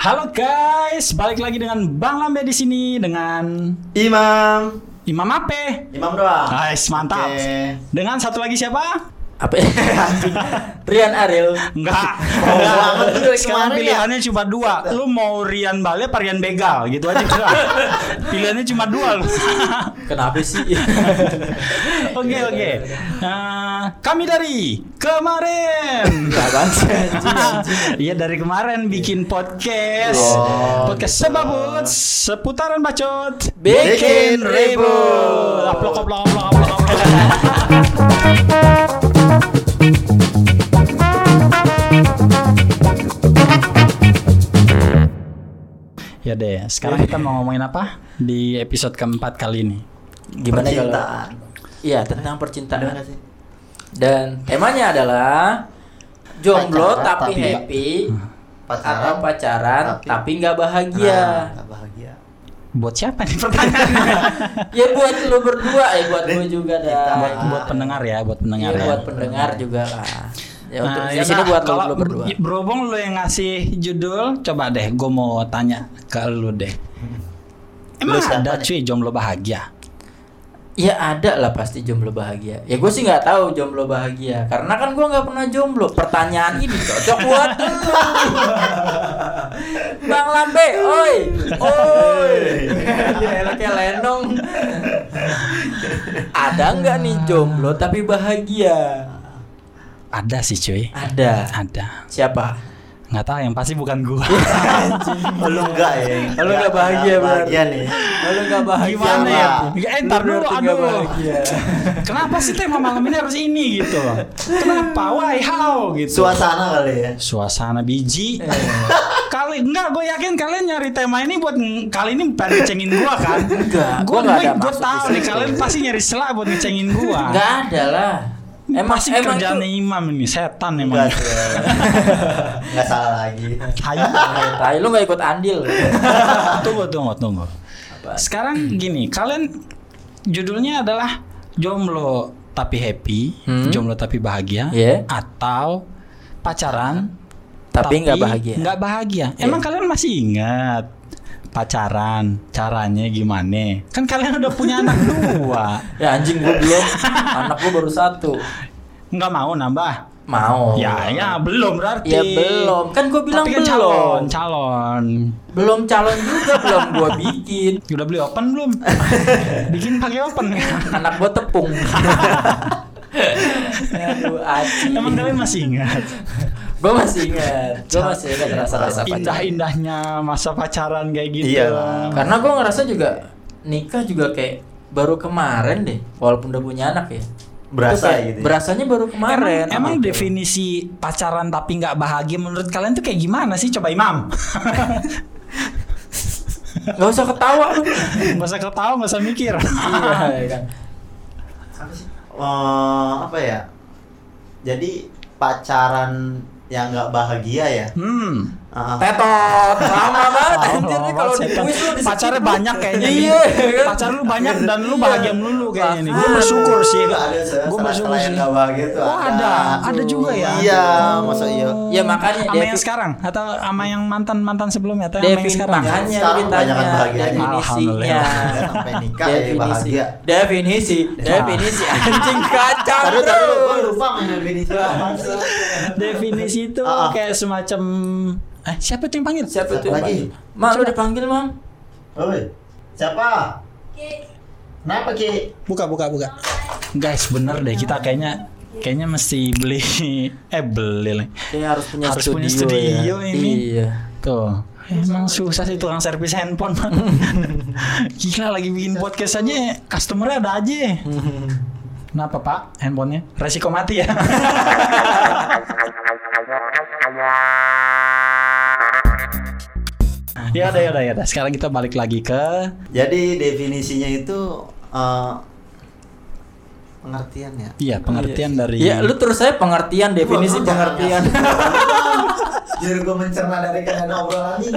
Halo guys, balik lagi dengan Bang Lambe di sini dengan Imam. Imam Ape. Imam doang. Guys, mantap. Oke. Dengan satu lagi siapa? Apa? Anjing. Rian Ariel. Enggak. Banget Sekarang ya. pilihannya cuma dua. Lu mau Rian Bale apa Rian Begal gitu aja. pilihannya cuma dua lu. Kenapa sih? Oke oke. Eh, kami dari kemarin. Iya dari kemarin bikin podcast. Podcast sebabut seputaran bacot. Bikin ribut. Aplok aplok aplok aplok aplok. Ya deh, sekarang kita mau ngomongin apa di episode keempat kali ini? Gimana kalau? Percintaan. Iya, tentang percintaan. sih? Dan temanya adalah jomblo Pacaran, tapi tapi- happy Pacaran. atau pacaran tapi- nggak bahagia. Nah, bahagia. Buat siapa nih pertanyaannya? ya buat lu berdua, ya buat gue juga dah. buat buat pendengar ya, buat pendengar Iya, ya. buat pendengar juga lah. Ya untuk Nah, di ya sini buat kalau lu berdua. ber- berhubung lu yang ngasih judul, coba deh gue mau tanya ke lu deh. Emang Lu ada cuy jomblo bahagia? Ya ada lah pasti jomblo bahagia. Ya gue sih nggak tahu jomblo bahagia karena kan gue nggak pernah jomblo. Pertanyaan ini cocok buat. Bang Lambe, oi, oi. Ya kayak lenong. Ada nggak nih jomblo tapi bahagia? Ada sih cuy. Ada. Ada. Siapa? Nggak tahu yang pasti bukan gua. Lu enggak ya? Lu nggak bahagia. Bahagia nih. Lalu nggak bahagia? Gimana ya? Siapa? Eh, ntar Lu dulu, aduh. Kenapa sih tema malam ini harus ini gitu? Kenapa? Why? How? Gitu. Suasana kali ya. Suasana biji. Eh. Kali enggak, gue yakin kalian nyari tema ini buat kali ini pengen ngecengin gua kan? Enggak, gua gue maksud tahu nih kalian pasti nyari celah buat ngecengin gua. Nggak ada lah. Emang pasti emang kerjaan itu- imam ini setan emang. Enggak sih. Enggak salah lagi. Ayo. Tai lu nggak ikut andil. tunggu tunggu tunggu. Apa? Sekarang gini, kalian judulnya adalah jomblo tapi happy, Hmm. jomblo tapi bahagia, Iya. atau pacaran Tapi nggak bahagia. Nggak bahagia. Iya. Emang kalian masih ingat pacaran caranya gimana? Kan kalian udah punya anak dua. Ya anjing gue belum. Anak gue baru satu. Nggak mau nambah? Mau. Ya, ya belum berarti. Ya belum. Kan gue bilang Tapi kan belum. calon, calon. Belum calon juga belum gue bikin. Udah beli open belum? Bikin pakai open. Anak gue tepung. Aduh, aci. Emang kalian masih ingat Gue masih ingat. Gue masih ingat rasa-rasa pacaran. indah-indahnya masa pacaran kayak gitu? Iya lah. Karena gue ngerasa juga nikah juga kayak baru kemarin deh. Walaupun udah punya anak ya. Berasa kayak- gitu ya. Berasanya baru kemarin. Emang, emang Gitu. definisi pacaran tapi nggak bahagia menurut kalian tuh kayak gimana sih? Coba Imam. Gak usah ketawa lu. Gak usah ketawa, gak usah mikir. iya ya kan. Apa sih? Eh, apa ya? Jadi pacaran yang nggak bahagia ya. Hmm. Ah, Tetot, lama banget anjir nih kalau di kuis lu di pacarnya banyak kayaknya. Iya, kan? Pacar lu banyak dan lu Iya. bahagia melulu kayaknya nih. Gue bersyukur sih. Nggak ada Gue bersyukur sih. nggak bahagia tuh Oh ada, ada juga ya. Iya, masa iya? Ya, makanya sama dia yang sekarang atau sama yang mantan mantan sebelumnya atau yang sekarang? makanya Sekarang kebanyakan bahagianya. definisinya. Sampai nikah ya bahagia. Definisi, definisi anjing kacau. Taruh, taruh, bro. gue lupa definisi? Definisi itu Ah, ah. kayak semacam eh siapa tuh yang panggil? Siapa tuh? Lagi. Lagi. Mak lu dipanggil, Mam. Oi, siapa? Kenapa Ki? Buka buka buka. Guys, bener deh kita kayaknya kayaknya mesti beli eh beli lah. Harus punya Harus studio, punya studio ya. ini. Iya. Tuh. Emang susah sih tukang servis handphone man. Gila lagi bikin podcast aja customernya ada aja. Kenapa pak handphonenya? Resiko mati ya? ya udah ya udah ya udah. Sekarang kita balik lagi ke Jadi definisinya itu eh, pengertian ya. iya pengertian dari Iya, lu terus saya pengertian definisi jangan pengertian. Biar gue mencerna dari kalian obrolan ini.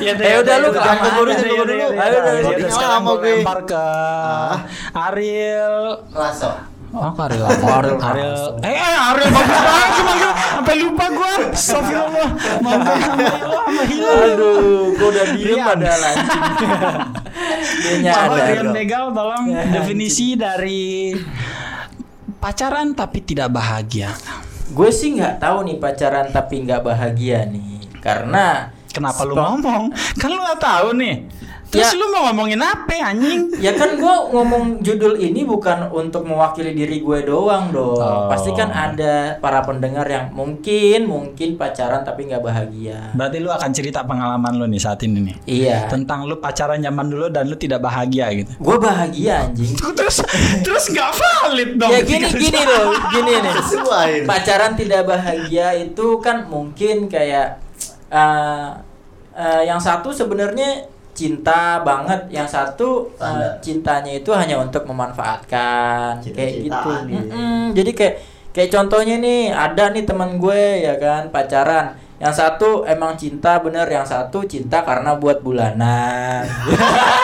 Ya Eh, udah, lu jangan kelamaan. keburu, Ayo, jangan keburu. ayo, Ayo, ayo, ayo, ayo, ayo, sekarang mau gue gue. lempar ke Ah. Ariel Lasso. Oh, Ariel. Ariel Ariel. Lasso. Eh, eh, Ariel bagus lagi manggil. Sampai lupa gua. Astagfirullah. Manggil sama hilang. Aduh, gua udah diem padahal anjing. Dia Coba. Rian Begal tolong Ya, definisi dari pacaran tapi tidak bahagia. Gue sih nggak tahu nih pacaran tapi nggak bahagia nih, karena Kenapa lu ngomong? Kan lu gak tahu nih. Terus Ya. lu mau ngomongin apa anjing? Ya kan gue ngomong judul ini bukan untuk mewakili diri gue doang dong. Oh. Pasti kan ada para pendengar yang mungkin mungkin pacaran tapi nggak bahagia. Berarti lu akan cerita pengalaman lu nih saat ini nih. Iya. Tentang lu pacaran zaman dulu dan lu tidak bahagia gitu. Gue bahagia anjing. Terus terus nggak valid dong. Ya gini gini loh, gini nih. Sesuai. Pacaran tidak bahagia itu kan mungkin kayak eh, eh, yang satu sebenarnya cinta banget, yang satu Standar. cintanya itu hanya untuk memanfaatkan kayak gitu. Iya. Mm-mm. Jadi kayak kayak contohnya nih ada nih teman gue ya kan pacaran. Yang satu emang cinta bener, yang satu cinta karena buat bulanan.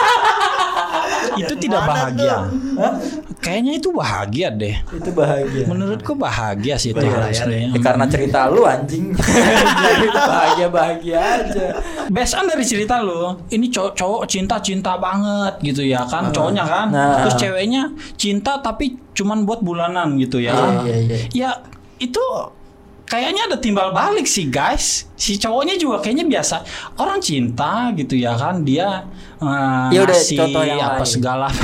itu tidak bahagia. Kayaknya itu bahagia deh. itu bahagia. Menurutku bahagia sih itu Bahagia, harusnya. Ya, karena cerita lu anjing. Jadi bahagia-bahagia aja. Based on dari cerita lu, ini cowok, cowok cinta cinta banget gitu ya kan, cowoknya kan, Nah. terus ceweknya cinta tapi cuman buat bulanan gitu ya. Iya, kan. iya, iya. Ya itu kayaknya ada timbal balik sih guys. Si cowoknya juga kayaknya biasa orang cinta gitu ya kan, dia eh, Ya udah, ngasih contoh yang apa lain. segala.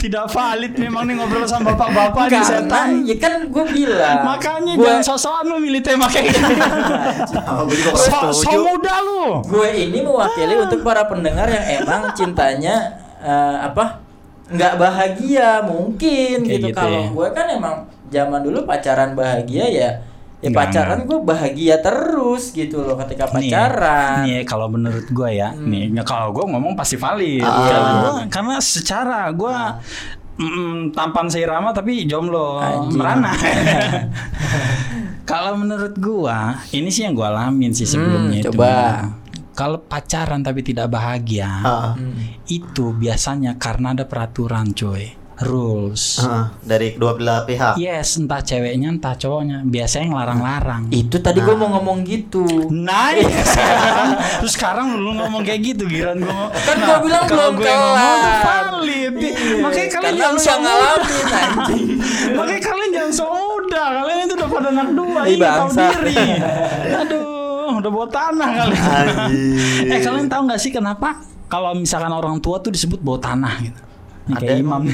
Tidak valid memang nih ngobrol sama bapak-bapak Karena setan. ya kan gue bilang. Makanya gue, jangan sosokan lu milih tema kayak gini. So, so muda lu. gue ini mewakili untuk para pendengar yang emang cintanya eh, apa nggak bahagia mungkin Kayak gitu. gitu Kalau ya. gue kan emang zaman dulu pacaran bahagia ya. Ya Enggak, pacaran gue bahagia terus gitu loh ketika pacaran. Nih, nih kalau menurut gue ya, nih ya kalau gue ngomong pasti valid. Ah. Karena, gua- karena secara gue mm, tampan seirama tapi jomblo Anjing. merana. kalau menurut gue, ini sih yang gue alamin sih sebelumnya Hmm, itu. coba. Kalau pacaran tapi tidak bahagia, Ah, Hmm. itu biasanya karena ada peraturan, coy. Rules. ah, dari kedua belah pihak. Yes, entah ceweknya entah cowoknya, biasanya ngelarang-larang. Itu tadi gue mau ngomong gitu. Nice. sekarang, terus sekarang lu ngomong kayak gitu giran gua. Kan gua bilang kalau belum gue ngomong kelar. valid. Iya, Makanya kalian karena jangan muda. ngalamin anjing. Makanya kalian jangan sok muda. Kalian itu udah pada anak dua, Ih, iya tahu diri. Aduh, udah bawa tanah kalian. Anjir. eh kalian tahu nggak sih kenapa kalau misalkan orang tua tuh disebut bawa tanah gitu? Kayak imam.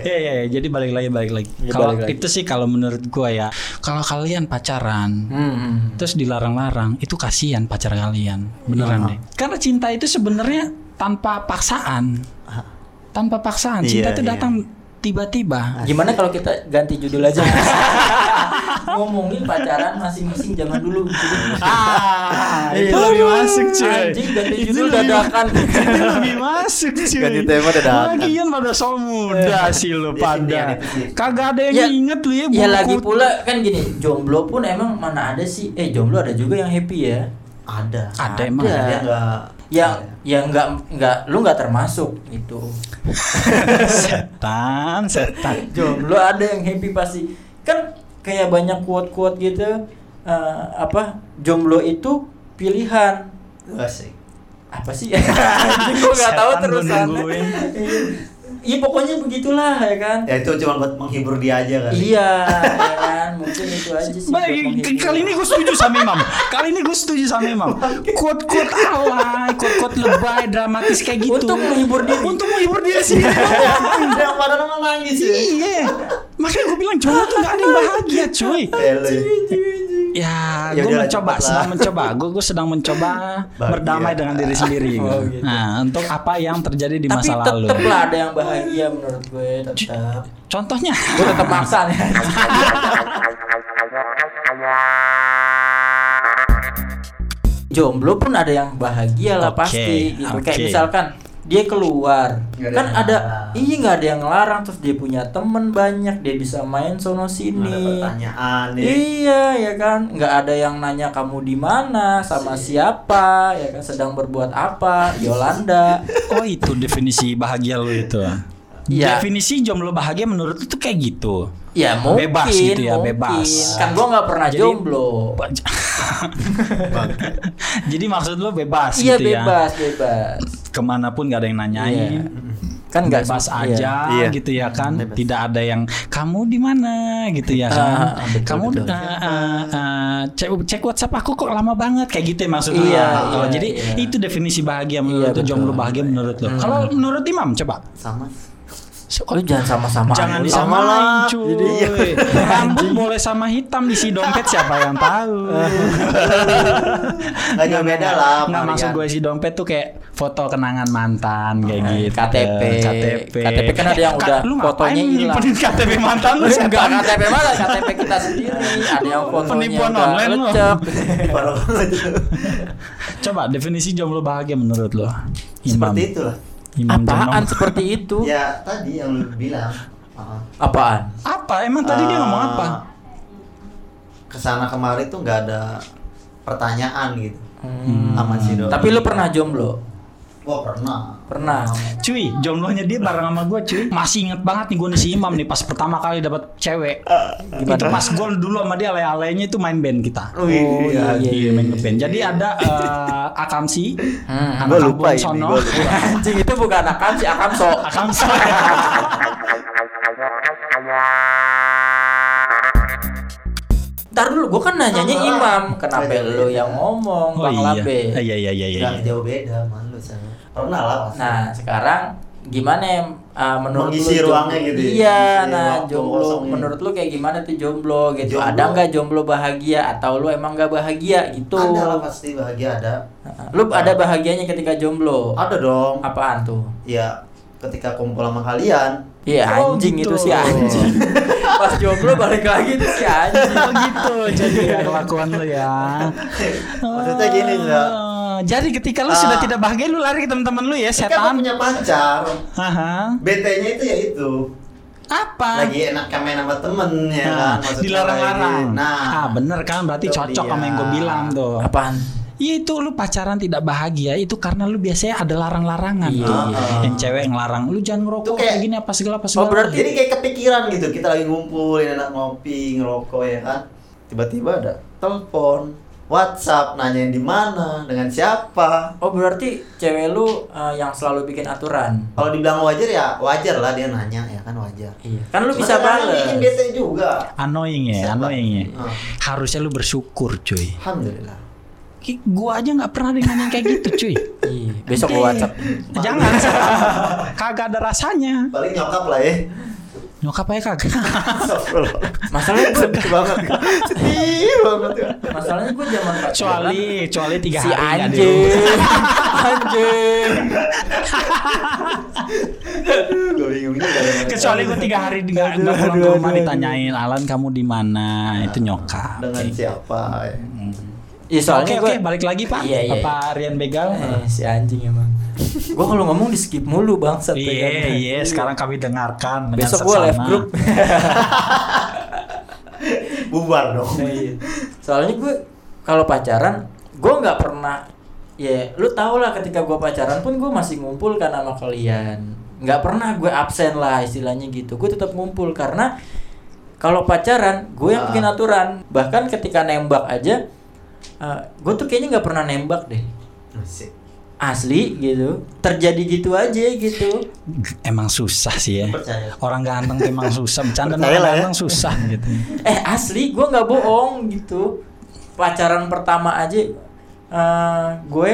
Iya iya iya. jadi balik lagi balik lagi. Ya, Kalau lagi. itu sih kalau menurut gua ya, kalau kalian pacaran, Hmm, hmm. terus dilarang-larang itu kasihan pacar kalian beneran deh karena cinta itu sebenarnya tanpa paksaan tanpa paksaan cinta Iya, itu iya. datang tiba-tiba Gimana kalau kita ganti judul aja? Ngomongin pacaran masing-masing zaman dulu ah itu lebih masuk cuy Anjing ganti Itu judul lebih- dadakan. itu lebih masuk cuy Ganti tema dadakan. lagian pada so muda sih lu Di sini pada sih. kagak ada yang Ya, inget lu ya Ya lagi pula kan gini, jomblo pun emang mana ada sih? Eh jomblo ada juga yang happy ya. Ada. ada emang Ada. Enggak Ya, ya nggak nggak lu nggak termasuk itu. setan setan Jomblo ada yang happy pasti. Kan kayak banyak quote-quote gitu. eh, apa jomblo itu pilihan asik. apa sih gua nggak tahu Setan gua terusan nungguin. Iya pokoknya begitulah ya kan Ya itu cuma buat menghibur dia aja kan. iya ya kan mungkin itu aja sih Baik, kali ini gue setuju sama Imam. Kali ini gue setuju sama Imam. Quote-quote alay, quote-quote lebay, dramatis kayak gitu. Untuk menghibur diri. Untuk menghibur diri sendiri. Yang pada nangis ya. iya. Makanya gue bilang cowok tuh gak ada yang bahagia, cuy. Pele. Ya, Ya gue mencoba, lah. sedang mencoba. Gue gue sedang mencoba Bahagia. berdamai dengan diri sendiri. Oh, gitu. Nah, untuk apa yang terjadi di tapi masa lalu. tetep lah ada yang bahagia menurut gue tetap Contohnya. gue tetap maksa nih jomblo pun ada yang bahagia lah Oke, pasti gitu kayak oke. misalkan dia keluar ada kan ada iya nggak ada yang ngelarang terus dia punya temen banyak dia bisa main sono Ada sini pertanyaan nih. Iya ya kan, nggak ada yang nanya kamu di mana, sama siapa, ya kan sedang berbuat apa, Yolanda. Oh, itu definisi bahagia lu itu. Ya. Definisi jomblo bahagia menurut lu tuh kayak gitu. Ya mungkin. Bebas gitu ya, mungkin. bebas. Kan gua nggak pernah Jadi- jomblo. Jadi maksud lu bebas Iya gitu ya. bebas, bebas. Ke mana pun gak ada yang nanyain. Kan nggak bebas sem- aja Iya. gitu ya kan Bebas. tidak ada yang kamu di mana gitu ya kan Ah, betul, kamu betul. eh, eh, eh, cek cek WhatsApp aku kok lama banget kayak gitu ya maksudnya Iya, Oh, iya, jadi iya. itu definisi bahagia menurut Iya, jomblo bahagia menurut lu Hmm. kalau menurut Imam coba sama Oh, jangan sama-sama. jangan disamain lah. cuy Jadi, iya. rambut boleh sama hitam isi dompet siapa yang tahu nggak jauh beda lah Marian. maksud gue isi dompet tuh kayak foto kenangan mantan kayak Hmm, gitu KTP. KTP KTP kan ada yang udah lu fotonya hilang. nyimpenin KTP mantan lu Enggak setan KTP mana? KTP kita sendiri. Ada yang fotonya Penipuan online lo. banget. Coba definisi jomblo bahagia menurut lo. Seperti itulah Imam Apaan Jonom. seperti itu? ya tadi yang lu bilang uh, Apaan? Apa? Emang tadi dia eh, ngomong apa? ke sana kemari tuh nggak ada pertanyaan gitu Hmm. sama si Doi. Tapi lu pernah jomblo? Wah pernah Pernah. Cuy, jomblonya dia bareng sama gue cuy. Masih inget banget nih gue nih si Imam nih pas pertama kali dapat cewek. Itu pas gue dulu sama dia ale-alenya itu main band kita. Oh, iya. iya, Iya, main band. Jadi ada eh, Akamsi, Hmm. anak lupa ini, sono. Anjing itu bukan. Akamsi. Ntar dulu, gua kan nanyanya Sama. Imam. Kenapa Beda-beda. lu yang ngomong, Oh Bang iya. Labe? Iya iya iya iya. nggak jauh beda man lu sama pernah lah pasti Nah, sekarang gimana ya uh, menurut Mengisi lu ruangnya jomblo- gitu ya, Iya, mengisi nah jomblo kosongnya. menurut lu kayak gimana tuh jomblo gitu? Jomblo. Ada nggak jomblo bahagia atau lu emang nggak bahagia gitu? ada lah pasti bahagia ada Lu ada bahagianya ketika jomblo? ada dong Apaan tuh? ya ketika kumpul sama kalian Iya Oh, anjing gitu. itu si anjing. Pas jomblo balik lagi tuh si anjing. Oh gitu jadi ya kelakuan lu ya. Maksudnya gini. Oh, Jadi ketika lu Ah. sudah tidak bahagia lu lari ke teman-teman lu ya kan setan. punya pacar Haha. BT-nya itu ya itu Apa? lagi enak main sama temen ya Nah, kan dilarang-larang. nah ah bener kan berarti Itu cocok dia. sama yang gue bilang tuh. Apaan? Iya itu lu pacaran tidak bahagia itu karena lu biasanya ada larang-larangan Iya, tuh. iya. Yang cewek ngelarang lu jangan ngerokok kayak, kayak- gini apa segala apa Oh, segala. berarti- jadi kayak kepikiran gitu kita lagi ngumpul enak ngopi ngerokok ya kan tiba-tiba ada telepon WhatsApp nanyain di mana dengan siapa Oh berarti cewek lu uh, yang selalu bikin aturan. kalau dibilang wajar ya wajar lah dia nanya ya kan wajar Iya. Kan lu Cuma bisa bales. bikin bete juga annoying ya, Siapa? annoying ya. Ah. Harusnya lu bersyukur cuy. alhamdulillah Gua aja nggak pernah ada yang nanya kayak gitu cuy. Iya. Besok gua WhatsApp. Jangan, kagak ada rasanya. paling nyokap lah ya Nyokap aja kagak. Masalahnya gua sedih banget sedih banget ya masalahnya gua zaman pacaran. Kecuali, kecuali tiga si hari anjing. anjing. gue bingung ya. Kecuali gue tiga hari nggak nggak pulang ke rumah ditanyain Alan kamu di mana itu nyokap. dengan siapa ya. Iya soalnya Oke oke gua balik lagi pak. Iya, iya. Bapak Rian Begal. Eh, si anjing emang. gua kalau ngomong di skip mulu ya Iya kan? iya sekarang kami dengarkan Besok gua live group. bubar dong Nah, iya. Soalnya gue kalau pacaran, gue nggak pernah ya lu tau lah ketika gue pacaran pun gue masih ngumpul kan sama kalian nggak pernah gue absen lah istilahnya gitu gue tetap ngumpul karena kalau pacaran gue yang bikin aturan bahkan ketika nembak aja gue tuh kayaknya nggak pernah nembak deh Asik. asli gitu terjadi gitu aja gitu Emang susah sih ya. percaya Orang ganteng emang susah. Bercanda orang ya. ganteng susah gitu. eh asli gue nggak bohong gitu pacaran pertama aja eh, gue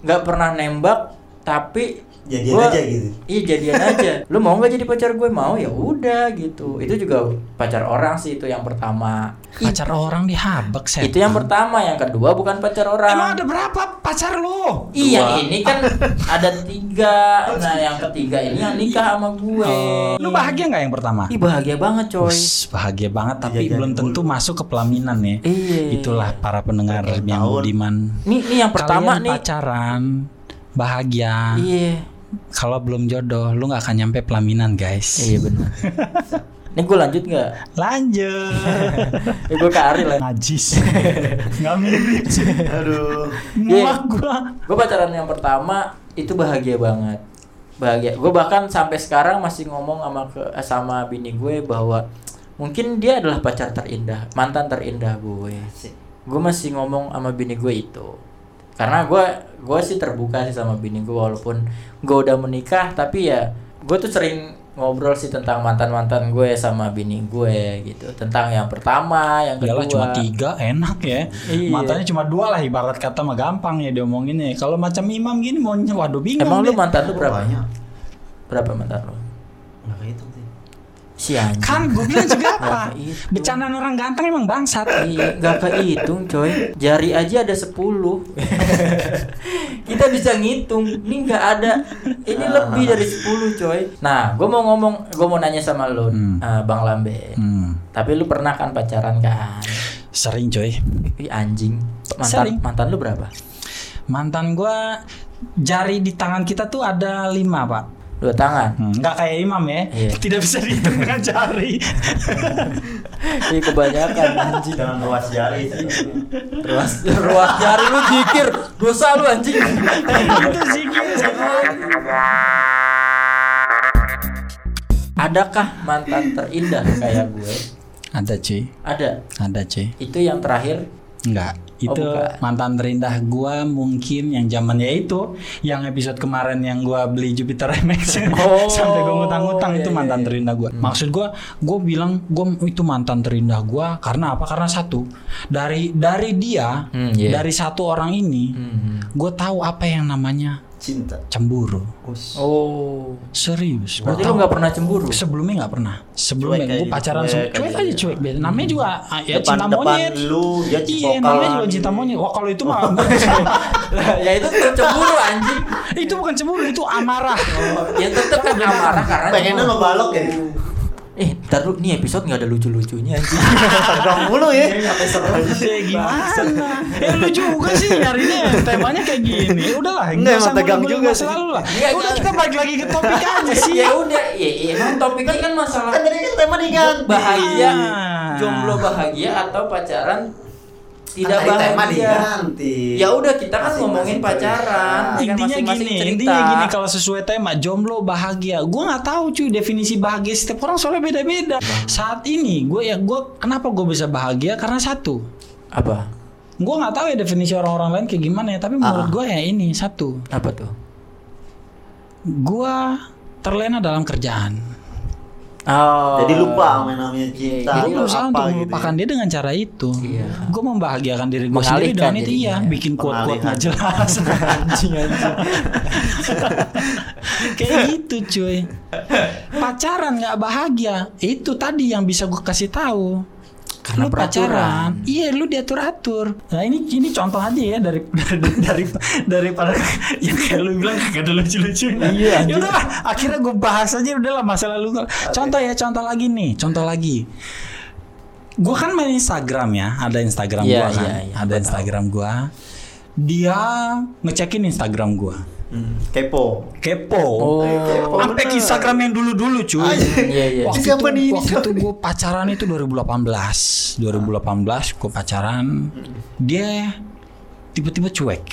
nggak pernah nembak tapi Jadian gua- aja gitu. iya jadian aja lu mau nggak jadi pacar gue mau ya udah gitu itu juga pacar orang sih itu yang pertama Pacar orang dihabek setan. itu yang pertama yang kedua bukan pacar orang Emang ada berapa pacar lu? Iya Dua. ini kan ada tiga Nah yang ketiga ini yang nikah sama gue Oh, lu bahagia nggak yang pertama? Ih bahagia banget coy Wis, bahagia banget tapi Dijajanin belum tentu mulu. masuk ke pelaminan ya. Iya Itulah para pendengar yang budiman. Nih, nih yang pertama Kalian nih pacaran bahagia. Iya Kalau belum jodoh, lu nggak akan nyampe pelaminan, guys. Iya benar. Ini gue lanjut nggak? Lanjut. Ya gue ke Ari lah. Najis. Nggak mirip sih. Aduh. Muak gua. Gue pacaran yang pertama itu bahagia banget. bahagia gue bahkan sampai sekarang masih ngomong sama ke eh, sama bini gue bahwa mungkin dia adalah pacar terindah mantan terindah gue gue masih ngomong sama bini gue itu karena gue gue sih terbuka sih sama bini gue walaupun gue udah menikah tapi ya gue tuh sering ngobrol sih tentang mantan mantan gue sama bini gue gitu tentang yang pertama yang kedua Iyalah cuma tiga enak ya. Iya. Matanya cuma dua lah ibarat kata mah gampang ya diomonginnya. Kalau macam imam gini mau waduh bingung. emang lu deh. mantan lu berapa Banyak. berapa mantan lu Nggak kehitung sih. Si anjing Kan gue bilang juga apa? Bercandaan orang ganteng emang bangsat. Iya, nggak kehitung coy. Jari aja ada 10 Kita bisa ngitung. Ini nggak ada. Ini lebih dari 10 coy. Nah, gue mau ngomong, gue mau nanya sama lu, Hmm. eh, Bang Lambe. Hmm. Tapi lu pernah kan pacaran kan? Sering coy. Ih anjing. Mantan Sering. mantan lu berapa? Mantan gua jari di tangan kita tuh ada lima pak. Dua tangan. Hmm, nggak kayak imam ya. Iya. Tidak bisa dihitung dengan jari. Ini kebanyakan anjing. Jangan ruas jari. Ruas ruas jari lu jikir. Dosa lu anjing. itu sih Adakah mantan terindah kayak gue? Ada cuy. Ada. Ada cuy. Itu yang terakhir Enggak, Oh, itu bukan. mantan terindah gua mungkin yang zamannya itu yang episode kemarin yang gua beli Jupiter MX Oh, sampai gua ngutang-ngutang iya, itu iya, mantan iya. terindah gua. Maksud gua gua bilang gua itu mantan terindah gua karena apa? Karena satu, dari dari dia, Hmm, iya. dari satu orang ini, Hmm. gua tahu apa yang namanya Cinta. cemburu. Oh. Serius. Berarti lu tahu. nggak pernah cemburu? Sebelumnya nggak pernah. Sebelumnya Cuek gue pacaran cuek sama cuek aja. cuek biasa. Namanya juga ah, ya Depan- cinta depan monyet. lu, dia Iya, namanya juga cinta monyet. Wah kalau itu mah ya itu tuh cemburu anjing. itu bukan cemburu, itu amarah. ya tetep kan amarah karena Pengennya ngebalok ya. Eh, ntar lu nih episode nggak ada lucu-lucunya anjing. Tegang mulu ya. Ya gimana? Ya lu juga sih nyarinya temanya kayak gini. Ya Udahlah, Enggak, usah tegang juga sih. lalu lah. Enggak, Udah enggak. kita balik lagi ke topik aja sih. ya udah, ya, ya emang topiknya kan masalah Kan tadi kan tema diganti. bahagia, Ah. jomblo bahagia atau pacaran tidak Kan tadi tema bahagia. diganti. Ya udah kita kan Masing-masing ngomongin cerita. pacaran. Ya kan, Intinya gini, cerita. intinya gini kalau sesuai tema jomblo bahagia. Gue nggak tahu cuy definisi bahagia setiap orang soalnya beda-beda. Saat ini gue ya gue kenapa gue bisa bahagia karena satu. apa? Gue nggak tahu ya definisi orang-orang lain kayak gimana ya, tapi menurut Ah. gue ya ini satu. Apa tuh? Gue terlena dalam kerjaan. Oh. Jadi lupa sama yang namanya cinta. gue atau berusaha apa untuk gitu melupakan ya. dia dengan cara itu. Iya. Gue membahagiakan diri gue sendiri dengan itu iya, bikin quote-quote Pengalihan. nggak jelas. anjing anjing. Kayak gitu cuy. Pacaran nggak bahagia. Itu tadi yang bisa gue kasih tahu. Karena lu pacaran, iya lu diatur atur. Nah ini ini contoh aja ya dari dari, dari daripada yang kayak lu bilang gak ada lucu lucunya. Iya, Ya udahlah, akhirnya gue bahas aja udahlah masa lalu. Contoh ya, contoh lagi nih, contoh lagi. Gue kan main Instagram ya, ada Instagram Iya, gua kan, iya, iya, ada Instagram gua. Dia ngecekin Instagram gua, Hmm, Kepo. kepo. Oh. Sampai ke Instagram yang dulu-dulu cuy. Iya iya. Waktu Siapa itu, nih ini? waktu itu gue pacaran itu 2018 2018 gue pacaran Dia tiba-tiba cuek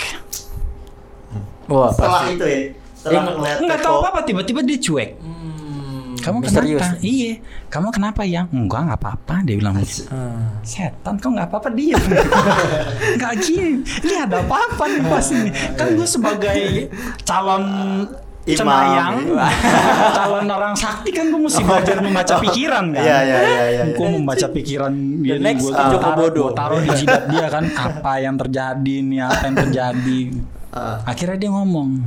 Wah Setelah pasti. itu ya. Setelah Iya, ngeliat Nggak Kepo. tahu apa-apa tiba-tiba dia cuek Hmm, Kamu misterius. kenapa? Iya Kamu kenapa yang? Enggak nggak apa-apa Dia bilang gitu Hmm. Setan kok nggak apa-apa dia Nggak gini Ini ada apa-apa nih pas ini Kan gue sebagai calon Imam. cenayang Calon orang sakti kan gue mesti belajar membaca pikiran kan Iya iya iya iya. Gue membaca pikiran dia next gue taruh, taruh di jidat dia kan apa yang terjadi nih apa yang terjadi Ah. akhirnya dia ngomong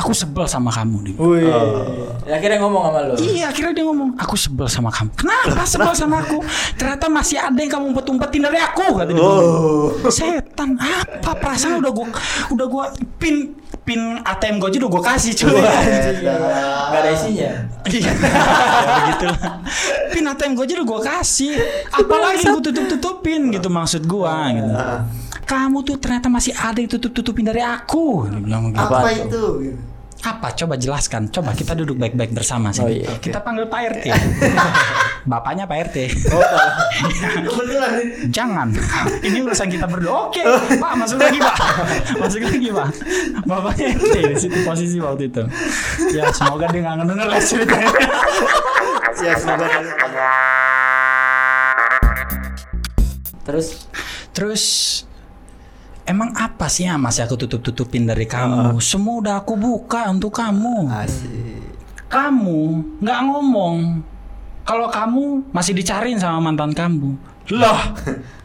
aku sebel sama kamu. Wih. Oh. Akhirnya ngomong sama lu. Iya akhirnya dia ngomong Aku sebel sama kamu Kenapa sebel sama aku Ternyata masih ada yang kamu umpet-umpetin dari aku kata dia. Oh. Setan Apa perasaan udah gua Udah gua Pin Pin ATM gua aja udah gua kasih cuy Gak ada isinya. Iya ya begitu lah Pin ATM gue aja udah gue kasih Apalagi gue tutup-tutupin gitu maksud gue gitu Kamu tuh ternyata masih ada yang tutup-tutupin dari aku Dia bilang gitu. Apa Apa itu? Apa? Coba jelaskan. Coba kita duduk baik-baik bersama sih. Oh, iya. Kita panggil Pak RT. Bapaknya Pak RT. Kebetulan nih. Jangan. Ini urusan kita berdua. Oke, Pak, masuk lagi, Pak. Masuk lagi, Pak. Bapaknya RT di situ posisi waktu itu. Ya, semoga dia nggak ngedenger lah ceritanya. Ya semoga Terus Terus Emang apa sih yang masih aku tutup-tutupin dari kamu? Semua udah aku buka untuk kamu. asik. Kamu nggak ngomong. Kalau kamu masih dicariin sama mantan kamu. Lah,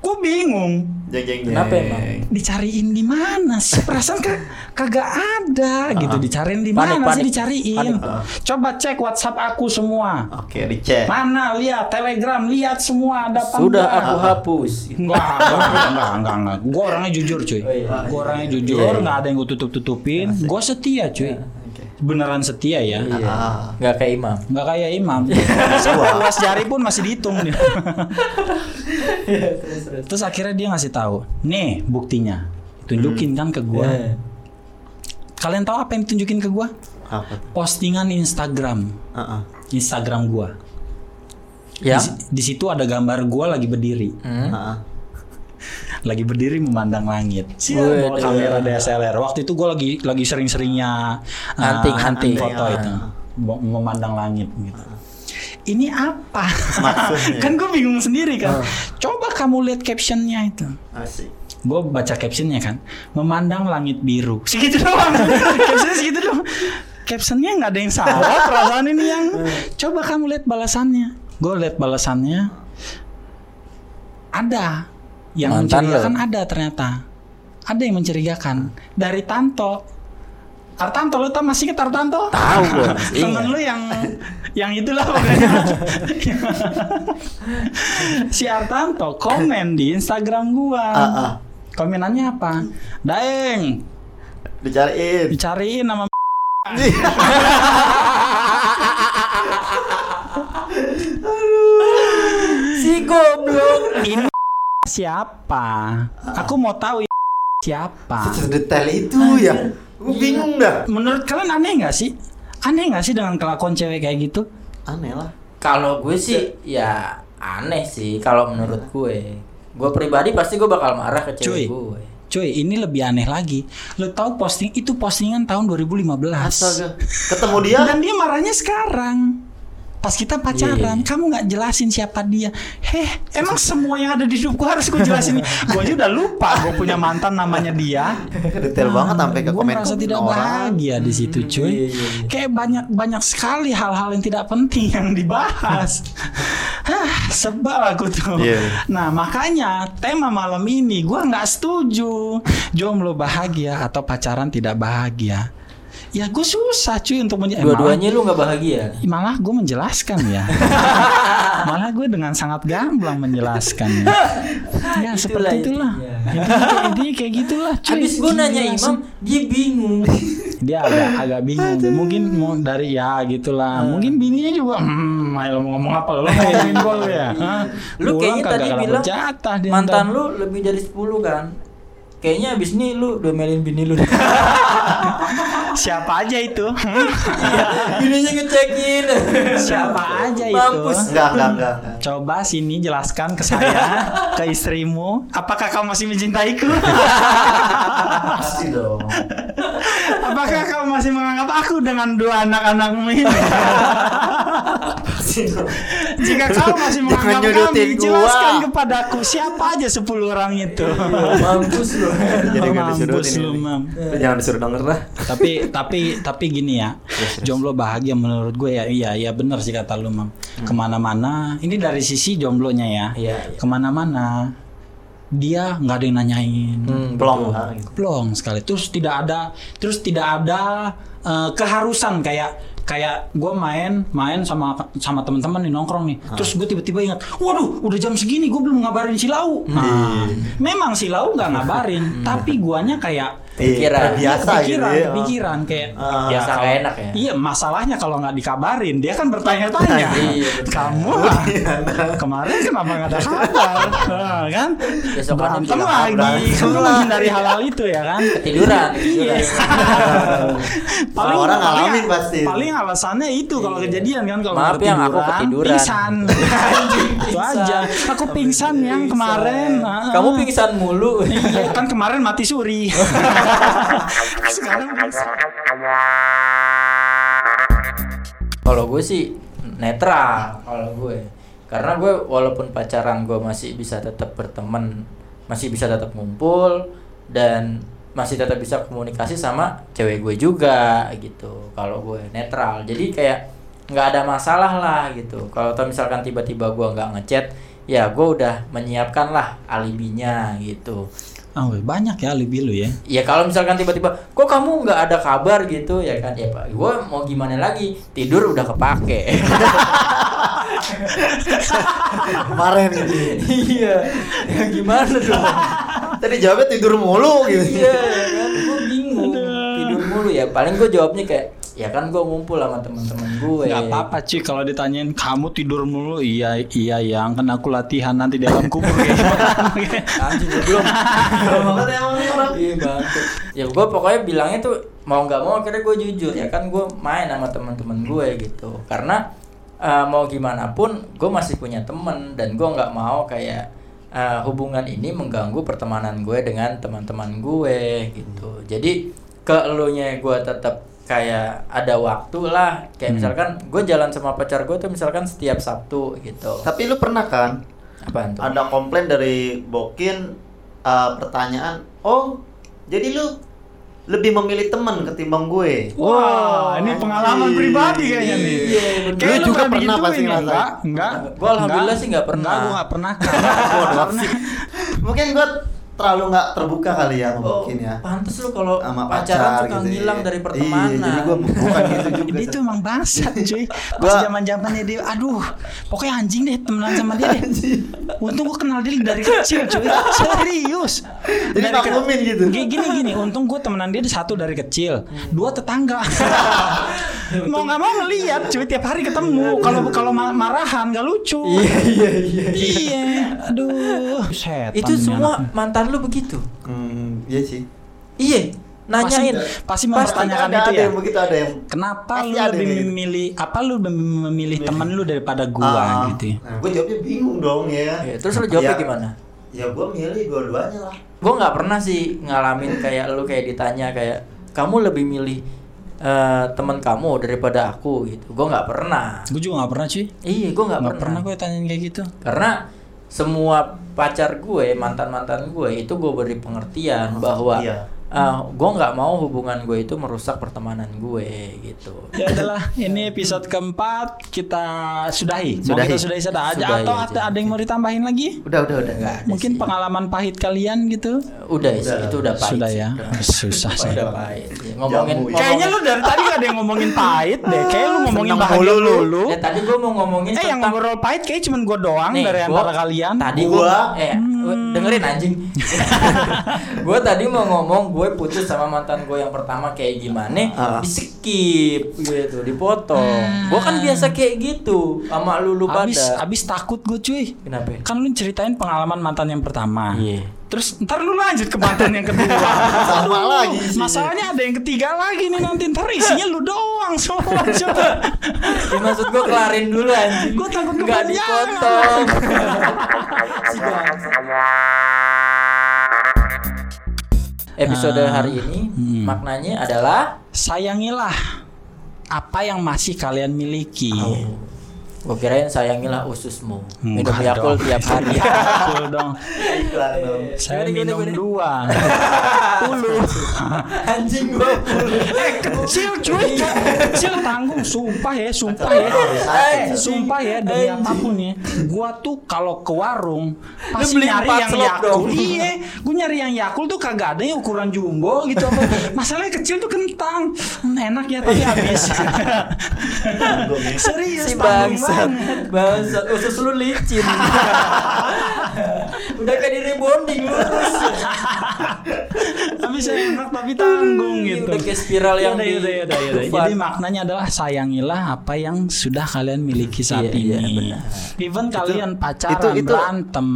gue bingung. Jeng jeng jeng. Kenapa emang? Dicariin di mana sih? Perasaan ka- kagak ada gitu. Dicariin di mana sih dicariin? Panik. Coba cek WhatsApp aku semua. Oke, dicek. Mana? Lihat Telegram, lihat semua ada apa sudah enggak? aku hapus. Enggak, enggak, enggak, enggak, enggak. Gue orangnya jujur, cuy. Oh, iya. Gue orangnya jujur, nggak ada yang gue tutup-tutupin. Gue setia, cuy. Beneran setia ya. Iya. Ah. Nggak kayak imam. Nggak kayak imam. Luas jari pun masih dihitung dia. Terus akhirnya dia ngasih tahu, nih buktinya, tunjukin kan ke gua. Eh. Kalian tahu apa yang ditunjukin ke gua? Apa? tuh? Postingan Instagram, Ah, ah. Instagram gua. Ya. Di, di situ ada gambar gua lagi berdiri, Hmm. Ah, ah. lagi berdiri memandang langit. Siap, kamera DSLR. Waktu itu gua lagi lagi sering-seringnya uh, Hunting, hunting. foto Ah. itu, memandang langit gitu. Ini apa? Maksudnya? kan gue bingung sendiri kan. Coba kamu lihat captionnya itu. Asik. gue baca captionnya kan memandang langit biru segitu doang captionnya segitu doang captionnya nggak ada yang salah perasaan ini yang coba kamu lihat balasannya gue lihat balasannya ada yang Mantan mencurigakan lo. ada ternyata. Ada yang mencurigakan. Dari Tanto. Tartanto lo tau masih ke Tartanto Tahu temen lu yang yang itulah pokoknya. Si Artanto komen di Instagram gua. Ah, ah. komenannya apa? Daeng. Dicariin. dicariin nama Si goblok. ini siapa aku mau tahu siapa Sedetail itu ya. Gue bingung dah. menurut kalian aneh nggak sih aneh nggak sih dengan kelakuan cewek kayak gitu Aneh lah. Kalau gue sih ya aneh sih kalau menurut gue. Gue pribadi pasti gue bakal marah ke Cuy. cewek gue. Cuy, ini lebih aneh lagi. Lo tahu posting itu postingan tahun 2015. Astaga. Ketemu dia. Dan dia marahnya sekarang. Pas kita pacaran, Iya. kamu nggak jelasin siapa dia. Heh, emang semua yang ada di hidupku harus gue jelasin. gue aja udah lupa gue punya mantan namanya dia. Detail banget sampai ke Gue komen merasa tidak bahagia di situ, cuy. Iya, iya, iya. Kayak banyak banyak sekali hal-hal yang tidak penting yang dibahas. Hah, sebal aku tuh. Iya. Nah, makanya tema malam ini gue nggak setuju. Jomblo bahagia atau pacaran tidak bahagia. Ya gue susah cuy untuk menjadi Dua-duanya lu nggak bahagia. malah gue menjelaskan ya malah gue dengan sangat gamblang menjelaskan ya seperti itulah intinya. intinya kayak, gitulah cuy Habis gue nanya. Imam, dia bingung. dia agak agak bingung mungkin mau dari ya gitulah mungkin bininya juga hmm ayo mau ngomong apa lo lu ya Hah? Lu Pulang kayaknya tadi bilang jatah mantan lu lebih dari 10 kan? Kayaknya abis ini lu domelin bini lu. siapa aja itu Bininya ngecekin. siapa aja itu Mampus. Enggak, enggak, enggak. Coba sini jelaskan ke saya, ke istrimu, apakah kamu masih mencintaiku? Pasti dong. Apakah kamu masih menganggap aku dengan dua anak-anakmu ini? Jika kau masih menganggap kami, gua. jelaskan kepadaku siapa aja 10 orang itu. Mampus lu. Jadi nggak Mampus disurutin lu, ini. Mam. Lu Jangan disuruh denger lah. tapi tapi tapi gini ya jomblo bahagia menurut gue ya iya iya benar sih kata lu mam ke mana-mana ini dari sisi jomblonya ya Iya, iya. ke mana-mana dia nggak ada yang nanyain Hmm, Plong gitu. plong sekali terus tidak ada terus tidak ada eh, keharusan kayak kayak gue main main sama sama teman-teman nih nongkrong nih. Terus gue tiba-tiba ingat waduh udah jam segini gue belum ngabarin si lau. Nah memang si lau nggak ngabarin tapi guanya kayak Kepikiran. terbiasa gitu kepikiran, ya. kepikiran kayak Ah. Biasa kalau- enak ya? Iya, masalahnya kalau nggak dikabarin, dia kan bertanya-tanya. Iya. Kamu lah, kemarin kenapa nggak ada kabar? Nah, kan? Berantem lagi, berantem kan lu lagi. menghindari hal-hal itu ya kan? Ketiduran, Iya. ketiduran. Orang ngalamin pasti. Paling alasannya itu kalau kejadian kan kalau Maaf yang aku ketiduran. Pingsan. itu aja. Aku pingsan yang kemarin. Kamu ah. pingsan mulu. Iya, kan kemarin mati suri. Kalau gue sih netral kalau gue. Karena gue walaupun pacaran gue masih bisa tetap berteman, masih bisa tetap ngumpul dan masih tetap bisa komunikasi sama cewek gue juga gitu. Kalau gue netral. Jadi kayak nggak ada masalah lah gitu. Kalau misalkan tiba-tiba gue nggak ngechat, ya gue udah menyiapkan lah alibinya gitu. Oh, banyak ya alibi lu ya. Ya kalau misalkan tiba-tiba, kok kamu nggak ada kabar gitu ya kan? Ya pak, gue mau gimana lagi? Tidur udah kepake. Kemarin ini. iya, ya gimana dong? Tadi jawabnya tidur mulu gitu. iya ya kan, gue bingung. Tidur mulu ya. Paling gue jawabnya kayak, ya kan gue ngumpul sama teman-teman gue. Gak apa-apa cuy kalau ditanyain kamu tidur mulu iya iya yang kan aku latihan nanti di dalam kubur kayak gimana. Anjing gue belum. Banget emang. Iya banget. Ya gue pokoknya bilangnya tuh mau nggak mau akhirnya gue jujur ya kan gue main sama teman-teman gue gitu. Karena eh, mau gimana pun gue masih punya temen dan gue nggak mau kayak eh, hubungan ini mengganggu pertemanan gue dengan teman-teman gue gitu. Jadi ke elunya gue tetap kayak ada waktu lah kayak misalkan gue jalan sama pacar gue tuh misalkan setiap Sabtu gitu Tapi lu pernah kan apa tuh ada komplain dari Bokin uh, pertanyaan, "Oh, jadi lu lebih memilih teman ketimbang gue?" Wah, ini pengalaman pribadi kayaknya nih. Iya. Kayak Lu juga pernah pasti ya? ngerasain. Enggak, enggak. Gua alhamdulillah sih nggak pernah. Enggak, gua enggak pernah. Mungkin gue terlalu nggak terbuka kali ya Oh, Bokin ya. pantes lu kalau Sama pacaran pacar suka gitu ngilang ya. dari Iya, pertemanan. jadi gue bukan gitu juga. Dia tuh emang bangsat cuy Pas Gua- zaman zamannya dia Aduh Pokoknya anjing deh temenan sama dia deh Untung gue kenal dia dari kecil cuy Serius Jadi Dari maklumin gitu. Gini gini. Untung gue temenan dia satu dari kecil Dua tetangga Mau gak mau ngeliat cuy Tiap hari ketemu Kalau kalau ma- marahan gak lucu Iya iya iya. Iya Aduh Setan Itu semua anak. Lu begitu. Hmm, iya sih. Iya. Nanyain. Pasti- pasti mempertanyakan ada, itu ada ya? yang begitu ada yang Kenapa Pasti lu lebih yang gitu. memilih Apa lu lebih memilih temen lu daripada gua Ah, gitu ya Nah, gue jawabnya bingung dong ya. Iya, terus lu jawabnya Ya, gimana? Ya gue milih dua-duanya lah. Gue nggak pernah sih ngalamin kayak lu kayak ditanya kayak kamu lebih milih eh, teman kamu daripada aku gitu. Gue nggak pernah. Gue juga gak pernah cuy Iya, gue nggak Gak pernah. pernah gue tanyain kayak gitu Karena semua pacar gue, mantan mantan gue itu gue beri pengertian bahwa Iya. Gue nggak mau hubungan gue itu merusak pertemanan gue gitu. Ya adalah ini episode keempat kita sudahi. Mau Sudahi. kita sudahi saja aja Sudahi atau aja. ada, ada yang mau ditambahin lagi? Udah, udah, udah. Ada Mungkin sih. pengalaman pahit kalian gitu. Udah, sih, Udah. itu udah pahit. Sudah sih. ya. Udah. Susah sih. Udah pahit. Ya, Ngomongin, Jamu. Kayaknya lu dari tadi gak ada yang ngomongin pahit deh. Kayak lu ngomongin bahagia lu. dulu. Ya tadi gue mau ngomongin Eh yang tentang ngobrol pahit kayak cuma gue doang Nih, dari gua- antara kalian. Tadi Gua- gua eh Hmm. Dengerin anjing. gue tadi mau ngomong gue putus sama mantan gue yang pertama kayak gimana, Ah. di skip gitu, dipotong. Gue kan biasa kayak gitu sama lu lu pada. Abis, abis takut gue cuy. Kenapa? Kan lu ceritain pengalaman mantan yang pertama. Iya. Terus ntar lu lanjut ke mantan yang kedua. Sama lagi isinya. Masalahnya ada yang ketiga lagi nih nanti ntar isinya lu doang semua coba. Ya, maksud gue kelarin dulu anjing. Gua takut nggak dipotong. Episode Ah, hari ini hmm. maknanya adalah Sayangilah apa yang masih kalian miliki. Gue kirain sayangilah ususmu. Minum Enggak Yakult dong. tiap hari. Yakult dong. Iklan dong. Saya minum dua. Puluh. Anjing gue. eh kecil cuy. Kecil tanggung. Sumpah ya, sumpah ya. Eh, sumpah ya demi apa pun ya. Gua tuh kalau ke warung pasti beli nyari yang dong. Iya, gua nyari yang Yakult tuh kagak ada yang ukuran jumbo gitu apa. Masalahnya kecil tuh kentang. Hmm, Enak ya tapi habis. Serius si bangsat banget. bangsat usus lu licin udah kayak di rebonding lurus Tapi saya enak tapi tanggung gitu. udah kayak spiral yang Yaudah, di- yaudah, yaudah, yaudah. Dufan. Jadi maknanya adalah sayangilah apa yang sudah kalian miliki saat Iya, iya, ini. benar. Even kalian pacaran itu- itu- berantem,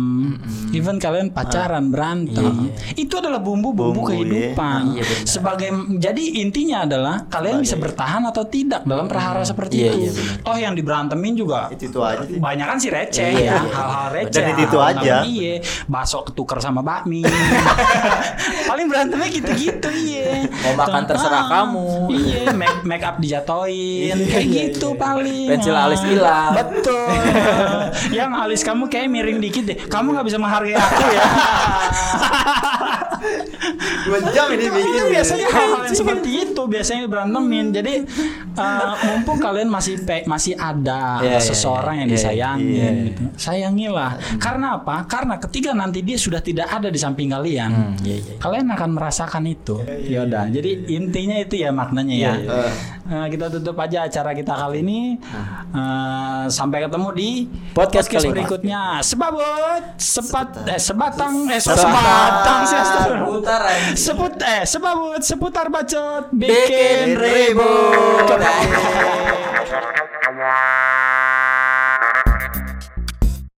even kalian pacaran berantem, Iya, itu adalah bumbu-bumbu Bumbu, kehidupan. iya. Iya, benar. Sebagai jadi intinya adalah kalian bisa bertahan atau tidak dalam perhara seperti Iya, itu. iya, benar. Toh yang diberantemin juga Itu itu aja sih. banyak kan sih receh Iya, ya iya. hal-hal receh Dan itu hal-hal aja. iya bakso ketukar sama bakmi paling berantemnya gitu-gitu iya. Mau makan terserah Ah, kamu. iya make, make up dijatoin kayak Iya, gitu iya. paling. Pensil alis hilang. betul. Yang alis kamu kayak miring dikit deh. Kamu nggak bisa menghargai aku ya. Dua jam ini bikin. itu biasanya hal-hal yang seperti itu biasanya berantemin. Jadi eh, mumpung kalian masih pe- masih ada Iya, iya, seseorang yang iya, disayangi iya. gitu. Sayangilah. Karena apa? Karena ketika nanti dia sudah tidak ada di samping kalian Hmm, iya, iya. kalian akan merasakan itu yaudah jadi intinya itu ya maknanya ya Iya, iya. Eh, kita tutup aja acara kita kali ini Eh, sampai ketemu di Podcast kali ini. berikutnya sebabut sepat eh sebatang eh Sebatang. sebatang sih astagfirullah. Putar anjing. Seput eh sebabut seputar bacot Bikin bikin ribut.